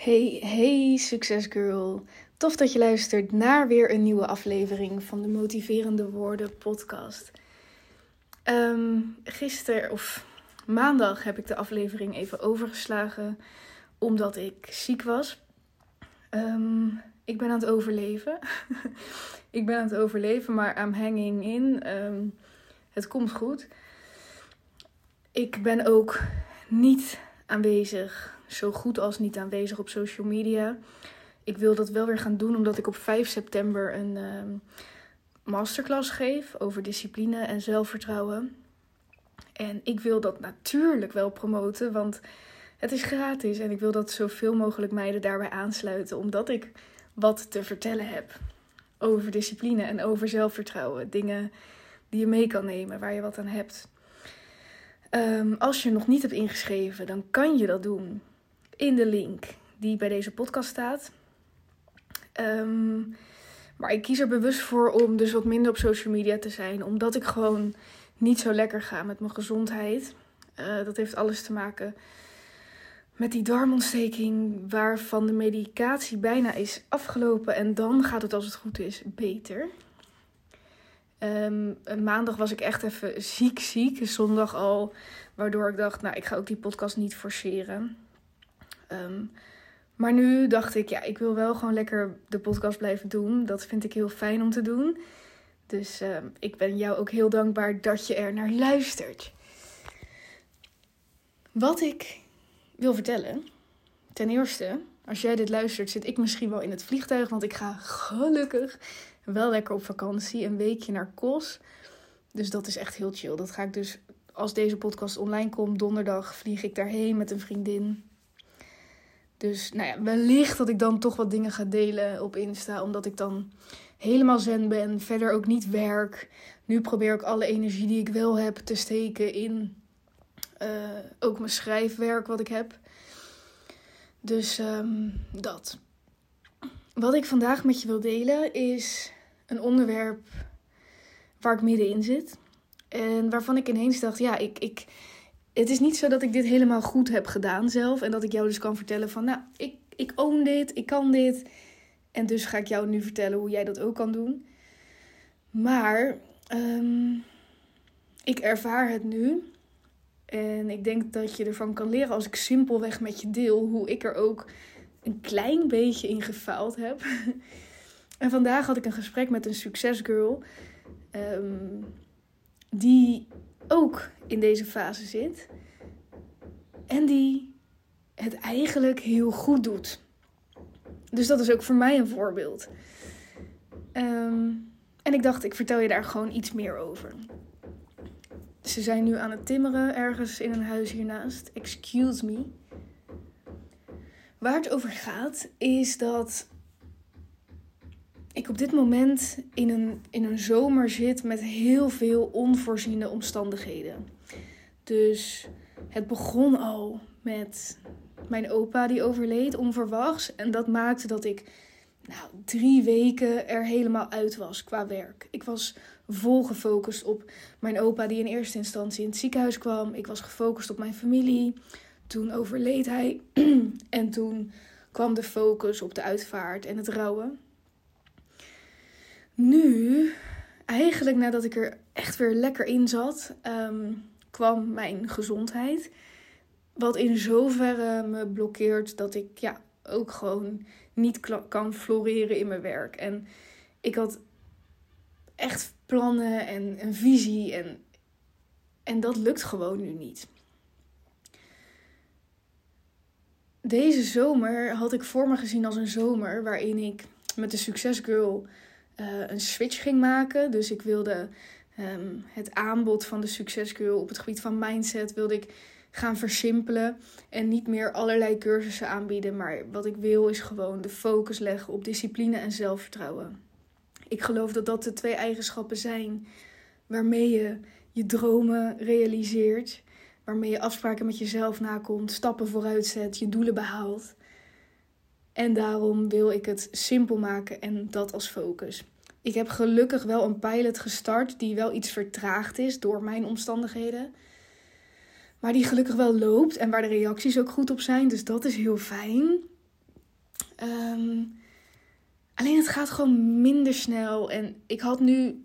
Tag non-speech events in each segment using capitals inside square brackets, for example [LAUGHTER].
Hey, hey, succesgirl. Tof dat je luistert naar weer een nieuwe aflevering van de Motiverende Woorden podcast. Um, gisteren of maandag heb ik de aflevering even overgeslagen omdat ik ziek was. Ehm, ik ben aan het overleven. [LAUGHS] ik ben aan het overleven, maar I'm hanging in. Ehm, het komt goed. Ik ben ook niet aanwezig zo goed als niet aanwezig op social media. Ik wil dat wel weer gaan doen omdat ik op 5 september een uh, masterclass geef over discipline en zelfvertrouwen. En ik wil dat natuurlijk wel promoten, want het is gratis en ik wil dat zoveel mogelijk meiden daarbij aansluiten, omdat ik wat te vertellen heb over discipline en over zelfvertrouwen. Dingen die je mee kan nemen, waar je wat aan hebt. Um, als je nog niet hebt ingeschreven, dan kan je dat doen in de link die bij deze podcast staat. Ehm, maar ik kies er bewust voor om dus wat minder op social media te zijn, omdat ik gewoon niet zo lekker ga met mijn gezondheid. Uh, dat heeft alles te maken met die darmontsteking, waarvan de medicatie bijna is afgelopen. En dan gaat het, als het goed is, beter. Um, maandag was ik echt even ziek, ziek. Zondag al, waardoor ik dacht, nou, ik ga ook die podcast niet forceren. Ehm, maar nu dacht ik, ja, ik wil wel gewoon lekker de podcast blijven doen. Dat vind ik heel fijn om te doen. Dus ehm, ik ben jou ook heel dankbaar dat je er naar luistert. Wat ik wil vertellen. Ten eerste, als jij dit luistert, zit ik misschien wel in het vliegtuig. Want ik ga gelukkig wel lekker op vakantie. Een weekje naar Kos. Dus dat is echt heel chill. Dat ga ik dus, als deze podcast online komt, donderdag vlieg ik daarheen met een vriendin. Dus nou ja, wellicht dat ik dan toch wat dingen ga delen op Insta. Omdat ik dan helemaal zen ben. Verder ook niet werk. Nu probeer ik alle energie die ik wel heb te steken in uh, ook mijn schrijfwerk wat ik heb. Dus um, dat. Wat ik vandaag met je wil delen is een onderwerp waar ik middenin zit. En waarvan ik ineens dacht, ja, ik, ik, het is niet zo dat ik dit helemaal goed heb gedaan zelf. En dat ik jou dus kan vertellen van, nou, ik, ik own dit, ik kan dit. En dus ga ik jou nu vertellen hoe jij dat ook kan doen. Maar um, ik ervaar het nu. En ik denk dat je ervan kan leren als ik simpelweg met je deel hoe ik er ook een klein beetje in gefaald heb. [LAUGHS] en vandaag had ik een gesprek met een succesgirl. Um, die ook in deze fase zit. En die het eigenlijk heel goed doet. Dus dat is ook voor mij een voorbeeld. Um, en ik dacht, ik vertel je daar gewoon iets meer over. Ze zijn nu aan het timmeren ergens in een huis hiernaast. Excuse me. Waar het over gaat is dat ik op dit moment in een, in een zomer zit met heel veel onvoorziene omstandigheden. Dus het begon al met mijn opa die overleed onverwachts. En dat maakte dat ik nou, drie weken er helemaal uit was qua werk. Ik was vol gefocust op mijn opa die in eerste instantie in het ziekenhuis kwam. Ik was gefocust op mijn familie. Toen overleed hij. [CLEARS THROAT] en toen kwam de focus op de uitvaart en het rouwen. Nu, eigenlijk nadat ik er echt weer lekker in zat, ehm, kwam mijn gezondheid. Wat in zoverre me blokkeert dat ik ja, ook gewoon niet kan floreren in mijn werk. En ik had echt plannen en een visie en, en dat lukt gewoon nu niet. Deze zomer had ik voor me gezien als een zomer waarin ik met de Succesgirl uh, een switch ging maken. Dus ik wilde um, het aanbod van de Succesgirl op het gebied van mindset wilde ik gaan versimpelen en niet meer allerlei cursussen aanbieden. Maar wat ik wil is gewoon de focus leggen op discipline en zelfvertrouwen. Ik geloof dat dat de twee eigenschappen zijn waarmee je je dromen realiseert, waarmee je afspraken met jezelf nakomt, stappen vooruit zet, je doelen behaalt. En daarom wil ik het simpel maken en dat als focus. Ik heb gelukkig wel een pilot gestart die wel iets vertraagd is door mijn omstandigheden. Maar die gelukkig wel loopt en waar de reacties ook goed op zijn. Dus dat is heel fijn. Ehm, alleen het gaat gewoon minder snel en ik had nu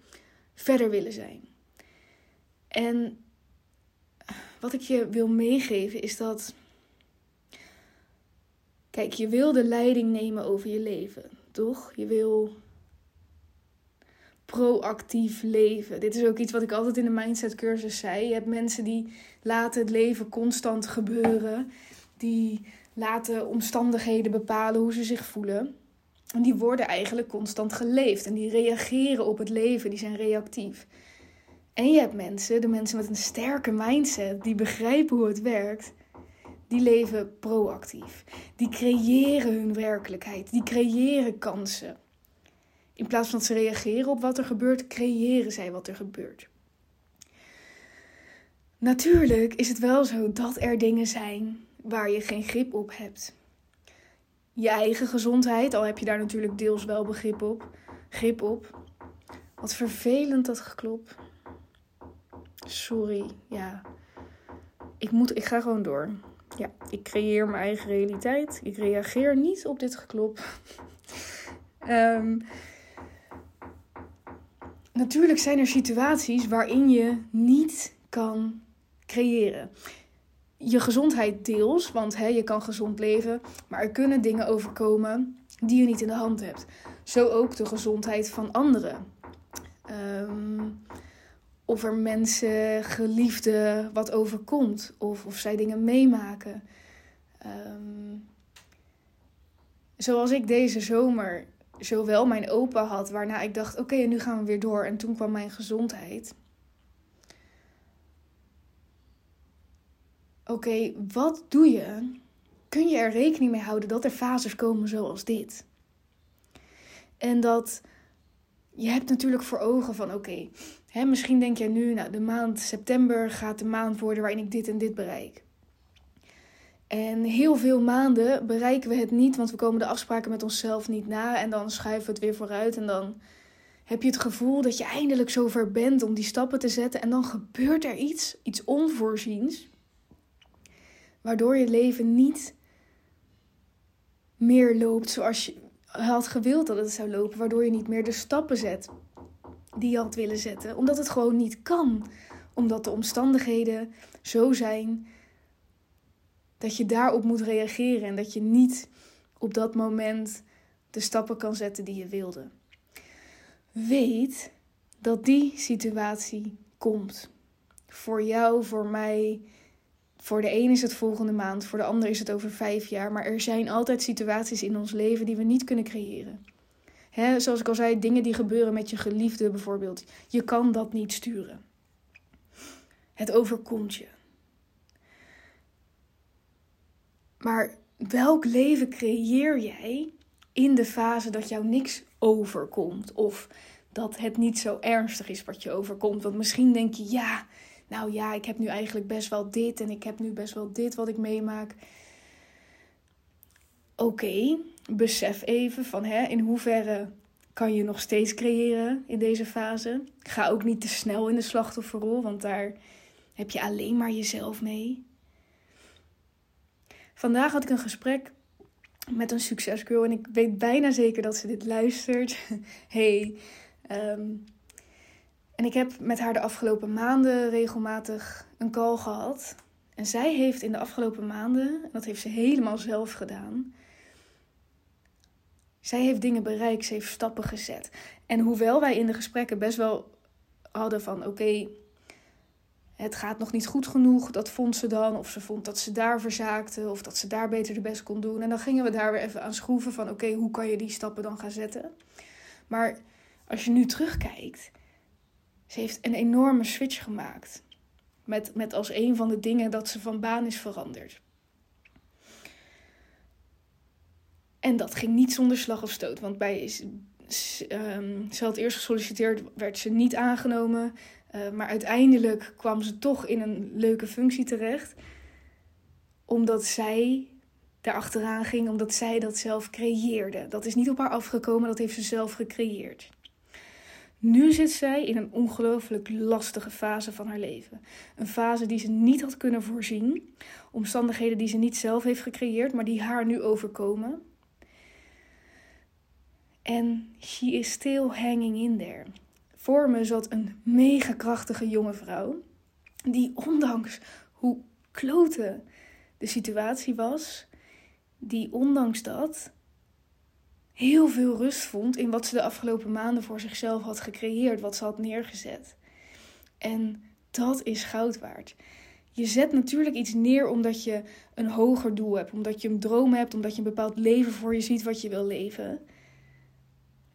verder willen zijn. En wat ik je wil meegeven is dat. Kijk, je wil de leiding nemen over je leven, toch? Je wil proactief leven. Dit is ook iets wat ik altijd in de mindset cursus zei. Je hebt mensen die laten het leven constant gebeuren. Die laten omstandigheden bepalen hoe ze zich voelen. En die worden eigenlijk constant geleefd. En die reageren op het leven. Die zijn reactief. En je hebt mensen, de mensen met een sterke mindset, die begrijpen hoe het werkt. Die leven proactief. Die creëren hun werkelijkheid. Die creëren kansen. In plaats van dat ze reageren op wat er gebeurt, creëren zij wat er gebeurt. Natuurlijk is het wel zo dat er dingen zijn waar je geen grip op hebt. Je eigen gezondheid, al heb je daar natuurlijk deels wel begrip op. Grip op. Wat vervelend dat geklop. Sorry, ja. Ik, moet, ik ga gewoon door. Ja, ik creëer mijn eigen realiteit. Ik reageer niet op dit geklop. um, [LAUGHS] natuurlijk zijn er situaties waarin je niet kan creëren. Je gezondheid deels, want hè, je kan gezond leven, maar er kunnen dingen overkomen die je niet in de hand hebt. Zo ook de gezondheid van anderen. Um, of er mensen, geliefden, wat overkomt. Of of zij dingen meemaken. Um, zoals ik deze zomer zowel mijn opa had, waarna ik dacht: oké, nu gaan we weer door. En toen kwam mijn gezondheid. Oké, wat doe je? Kun je er rekening mee houden dat er fases komen zoals dit? En dat je hebt natuurlijk voor ogen van oké, misschien denk je nu, nou de maand september gaat de maand worden waarin ik dit en dit bereik. En heel veel maanden bereiken we het niet, want we komen de afspraken met onszelf niet na. En dan schuiven we het weer vooruit. En dan heb je het gevoel dat je eindelijk zover bent om die stappen te zetten. En dan gebeurt er iets, iets onvoorziens, waardoor je leven niet meer loopt zoals je had gewild dat het zou lopen. Waardoor je niet meer de stappen zet die je had willen zetten. Omdat het gewoon niet kan. Omdat de omstandigheden zo zijn dat je daarop moet reageren en dat je niet op dat moment de stappen kan zetten die je wilde. Weet dat die situatie komt. Voor jou, voor mij. Voor de een is het volgende maand, voor de ander is het over vijf jaar. Maar er zijn altijd situaties in ons leven die we niet kunnen creëren. He, zoals ik al zei, dingen die gebeuren met je geliefde bijvoorbeeld. Je kan dat niet sturen. Het overkomt je. Maar welk leven creëer jij in de fase dat jou niks overkomt? Of dat het niet zo ernstig is wat je overkomt? Want misschien denk je, ja, nou ja, ik heb nu eigenlijk best wel dit en ik heb nu best wel dit wat ik meemaak. Oké, besef even van hè, in hoeverre kan je nog steeds creëren in deze fase. Ga ook niet te snel in de slachtofferrol, want daar heb je alleen maar jezelf mee. Vandaag had ik een gesprek met een succesgirl en ik weet bijna zeker dat ze dit luistert. [LAUGHS] hey. Ehm, en ik heb met haar de afgelopen maanden regelmatig een call gehad. En zij heeft in de afgelopen maanden, en dat heeft ze helemaal zelf gedaan, zij heeft dingen bereikt, ze heeft stappen gezet. En hoewel wij in de gesprekken best wel hadden van oké, het gaat nog niet goed genoeg. Dat vond ze dan. Of ze vond dat ze daar verzaakte. Of dat ze daar beter de best kon doen. En dan gingen we daar weer even aan schroeven van oké, hoe kan je die stappen dan gaan zetten? Maar als je nu terugkijkt, ze heeft een enorme switch gemaakt. Met, met als een van de dingen dat ze van baan is veranderd. En dat ging niet zonder slag of stoot. Want bij, um, ze had eerst gesolliciteerd, werd ze niet aangenomen. Uh, maar uiteindelijk kwam ze toch in een leuke functie terecht. Omdat zij daarachteraan ging, omdat zij dat zelf creëerde. Dat is niet op haar afgekomen, dat heeft ze zelf gecreëerd. Nu zit zij in een ongelooflijk lastige fase van haar leven. Een fase die ze niet had kunnen voorzien. Omstandigheden die ze niet zelf heeft gecreëerd, maar die haar nu overkomen. En she is still hanging in there. Voor me zat een mega krachtige jonge vrouw. Die ondanks hoe kloten de situatie was. Die ondanks dat heel veel rust vond in wat ze de afgelopen maanden voor zichzelf had gecreëerd. Wat ze had neergezet. En dat is goud waard. Je zet natuurlijk iets neer omdat je een hoger doel hebt, omdat je een droom hebt, omdat je een bepaald leven voor je ziet wat je wil leven.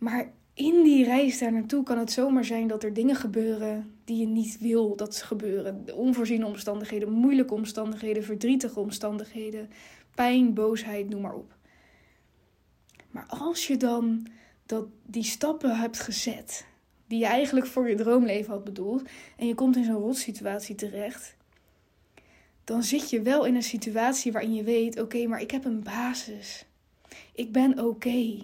Maar in die reis daar naartoe kan het zomaar zijn dat er dingen gebeuren die je niet wil dat ze gebeuren. Onvoorziene omstandigheden, moeilijke omstandigheden, verdrietige omstandigheden, pijn, boosheid, noem maar op. Maar als je dan dat, die stappen hebt gezet, die je eigenlijk voor je droomleven had bedoeld, en je komt in zo'n rotsituatie terecht, dan zit je wel in een situatie waarin je weet: oké, maar ik heb een basis. Ik ben oké.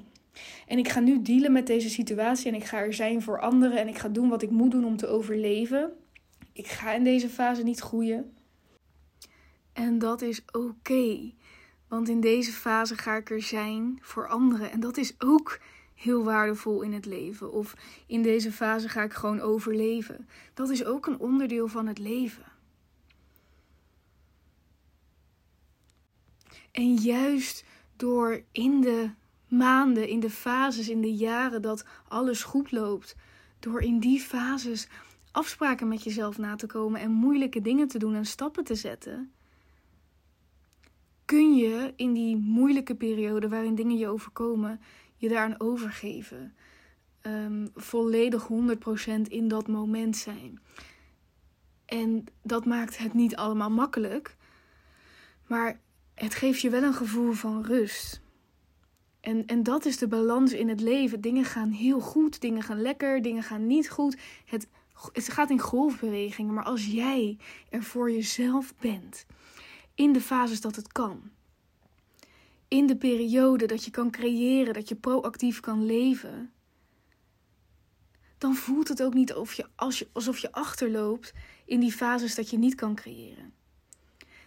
En ik ga nu dealen met deze situatie en ik ga er zijn voor anderen en ik ga doen wat ik moet doen om te overleven. Ik ga in deze fase niet groeien. En dat is oké. Want in deze fase ga ik er zijn voor anderen. En dat is ook heel waardevol in het leven. Of in deze fase ga ik gewoon overleven. Dat is ook een onderdeel van het leven. En juist door in de maanden, in de fases, in de jaren dat alles goed loopt, door in die fases afspraken met jezelf na te komen en moeilijke dingen te doen en stappen te zetten, kun je in die moeilijke periode waarin dingen je overkomen, je daaraan overgeven. Um, volledig 100% in dat moment zijn. En dat maakt het niet allemaal makkelijk. Maar het geeft je wel een gevoel van rust. En, en dat is de balans in het leven. Dingen gaan heel goed, dingen gaan lekker, dingen gaan niet goed. Het, het gaat in golfbewegingen. Maar als jij er voor jezelf bent, in de fases dat het kan, in de periode dat je kan creëren, dat je proactief kan leven, dan voelt het ook niet alsof je, als alsof je achterloopt in die fases dat je niet kan creëren.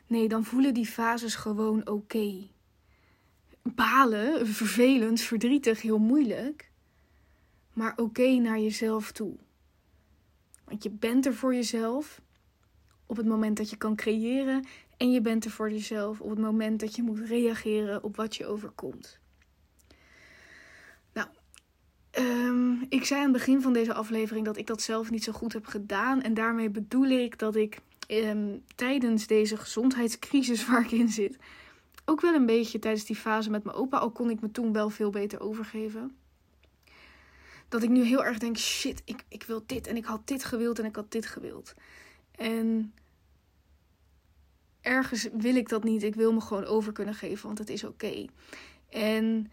Nee, dan voelen die fases gewoon oké. Balen, vervelend, verdrietig, heel moeilijk. Maar oké naar jezelf toe. Want je bent er voor jezelf op het moment dat je kan creëren. En je bent er voor jezelf op het moment dat je moet reageren op wat je overkomt. Nou, um, ik zei aan het begin van deze aflevering dat ik dat zelf niet zo goed heb gedaan. En daarmee bedoel ik dat ik um, tijdens deze gezondheidscrisis waar ik in zit, ook wel een beetje tijdens die fase met mijn opa, al kon ik me toen wel veel beter overgeven. Dat ik nu heel erg denk: shit, ik, ik wil dit en ik had dit gewild en ik had dit gewild. En ergens wil ik dat niet. Ik wil me gewoon over kunnen geven, want het is oké. En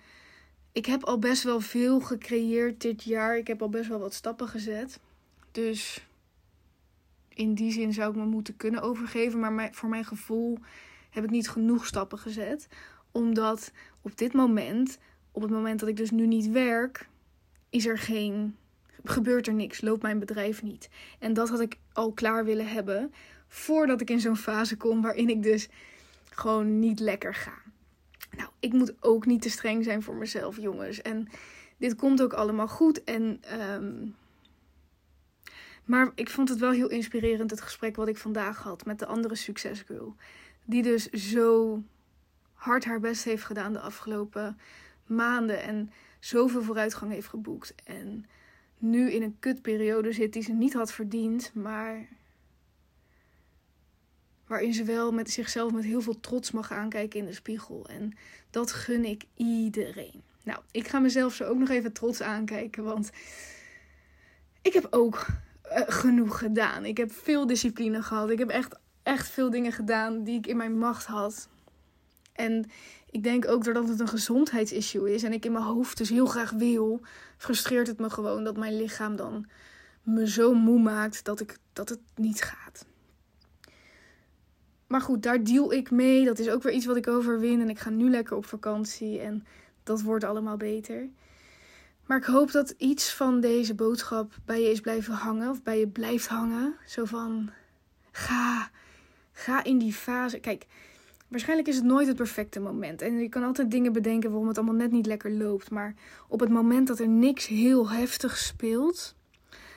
ik heb al best wel veel gecreëerd dit jaar. Ik heb al best wel wat stappen gezet. Dus in die zin zou ik me moeten kunnen overgeven. Maar voor mijn gevoel heb ik niet genoeg stappen gezet. Omdat op dit moment, op het moment dat ik dus nu niet werk, is er geen. gebeurt er niks, loopt mijn bedrijf niet. En dat had ik al klaar willen hebben voordat ik in zo'n fase kom waarin ik dus gewoon niet lekker ga. Nou, ik moet ook niet te streng zijn voor mezelf, jongens. En dit komt ook allemaal goed. En um, maar ik vond het wel heel inspirerend, het gesprek wat ik vandaag had met de andere succesgirl. Die dus zo hard haar best heeft gedaan de afgelopen maanden. En zoveel vooruitgang heeft geboekt. En nu in een kutperiode zit die ze niet had verdiend. Maar waarin ze wel met zichzelf met heel veel trots mag aankijken in de spiegel. En dat gun ik iedereen. Nou, ik ga mezelf zo ook nog even trots aankijken. Want ik heb ook uh, genoeg gedaan. Ik heb veel discipline gehad. Ik heb echt, echt veel dingen gedaan die ik in mijn macht had. En ik denk ook doordat het een gezondheidsissue is en ik in mijn hoofd dus heel graag wil, frustreert het me gewoon dat mijn lichaam dan me zo moe maakt dat, ik, dat het niet gaat. Maar goed, daar deal ik mee. Dat is ook weer iets wat ik overwin. En ik ga nu lekker op vakantie. En dat wordt allemaal beter. Maar ik hoop dat iets van deze boodschap bij je is blijven hangen. Of bij je blijft hangen. Zo van, ga, ga in die fase. Kijk, Waarschijnlijk is het nooit het perfecte moment. En je kan altijd dingen bedenken waarom het allemaal net niet lekker loopt. Maar op het moment dat er niks heel heftig speelt,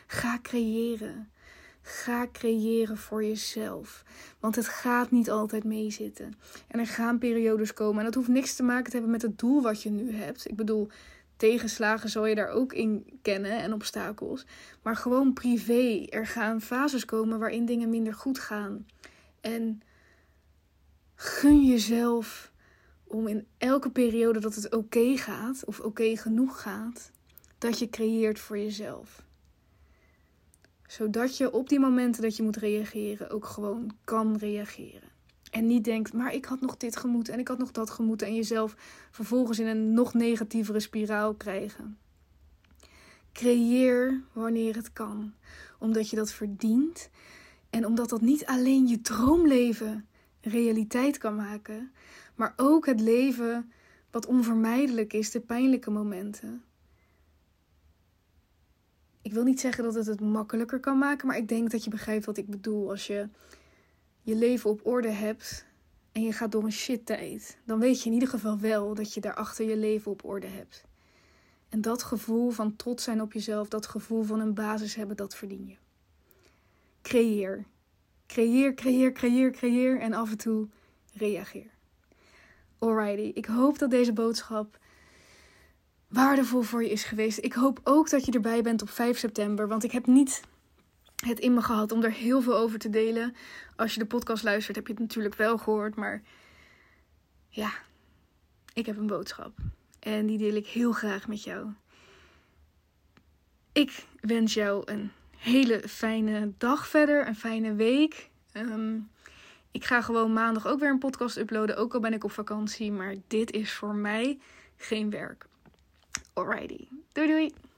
ga creëren. Ga creëren voor jezelf. Want het gaat niet altijd meezitten. En er gaan periodes komen. En dat hoeft niks te maken te hebben met het doel wat je nu hebt. Ik bedoel, tegenslagen zal je daar ook in kennen en obstakels. Maar gewoon privé. Er gaan fases komen waarin dingen minder goed gaan. En gun jezelf om in elke periode dat het oké gaat, of oké genoeg gaat, dat je creëert voor jezelf. Zodat je op die momenten dat je moet reageren ook gewoon kan reageren. En niet denkt, maar ik had nog dit gemoeten en ik had nog dat gemoeten. En jezelf vervolgens in een nog negatievere spiraal krijgen. Creëer wanneer het kan. Omdat je dat verdient. En omdat dat niet alleen je droomleven realiteit kan maken. Maar ook het leven wat onvermijdelijk is, de pijnlijke momenten. Ik wil niet zeggen dat het het makkelijker kan maken, maar ik denk dat je begrijpt wat ik bedoel. Als je je leven op orde hebt en je gaat door een shit tijd, dan weet je in ieder geval wel dat je daarachter je leven op orde hebt. En dat gevoel van trots zijn op jezelf, dat gevoel van een basis hebben, dat verdien je. Creëer. Creëer, creëer, creëer, creëer en af en toe reageer. Alrighty, ik hoop dat deze boodschap waardevol voor je is geweest. Ik hoop ook dat je erbij bent op 5 september, want ik heb niet het in me gehad om er heel veel over te delen. Als je de podcast luistert, heb je het natuurlijk wel gehoord, maar ja, ik heb een boodschap en die deel ik heel graag met jou. Ik wens jou een hele fijne dag verder, een fijne week. Ehm, ik ga gewoon maandag ook weer een podcast uploaden, ook al ben ik op vakantie. Maar dit is voor mij geen werk. Alrighty, doei doei!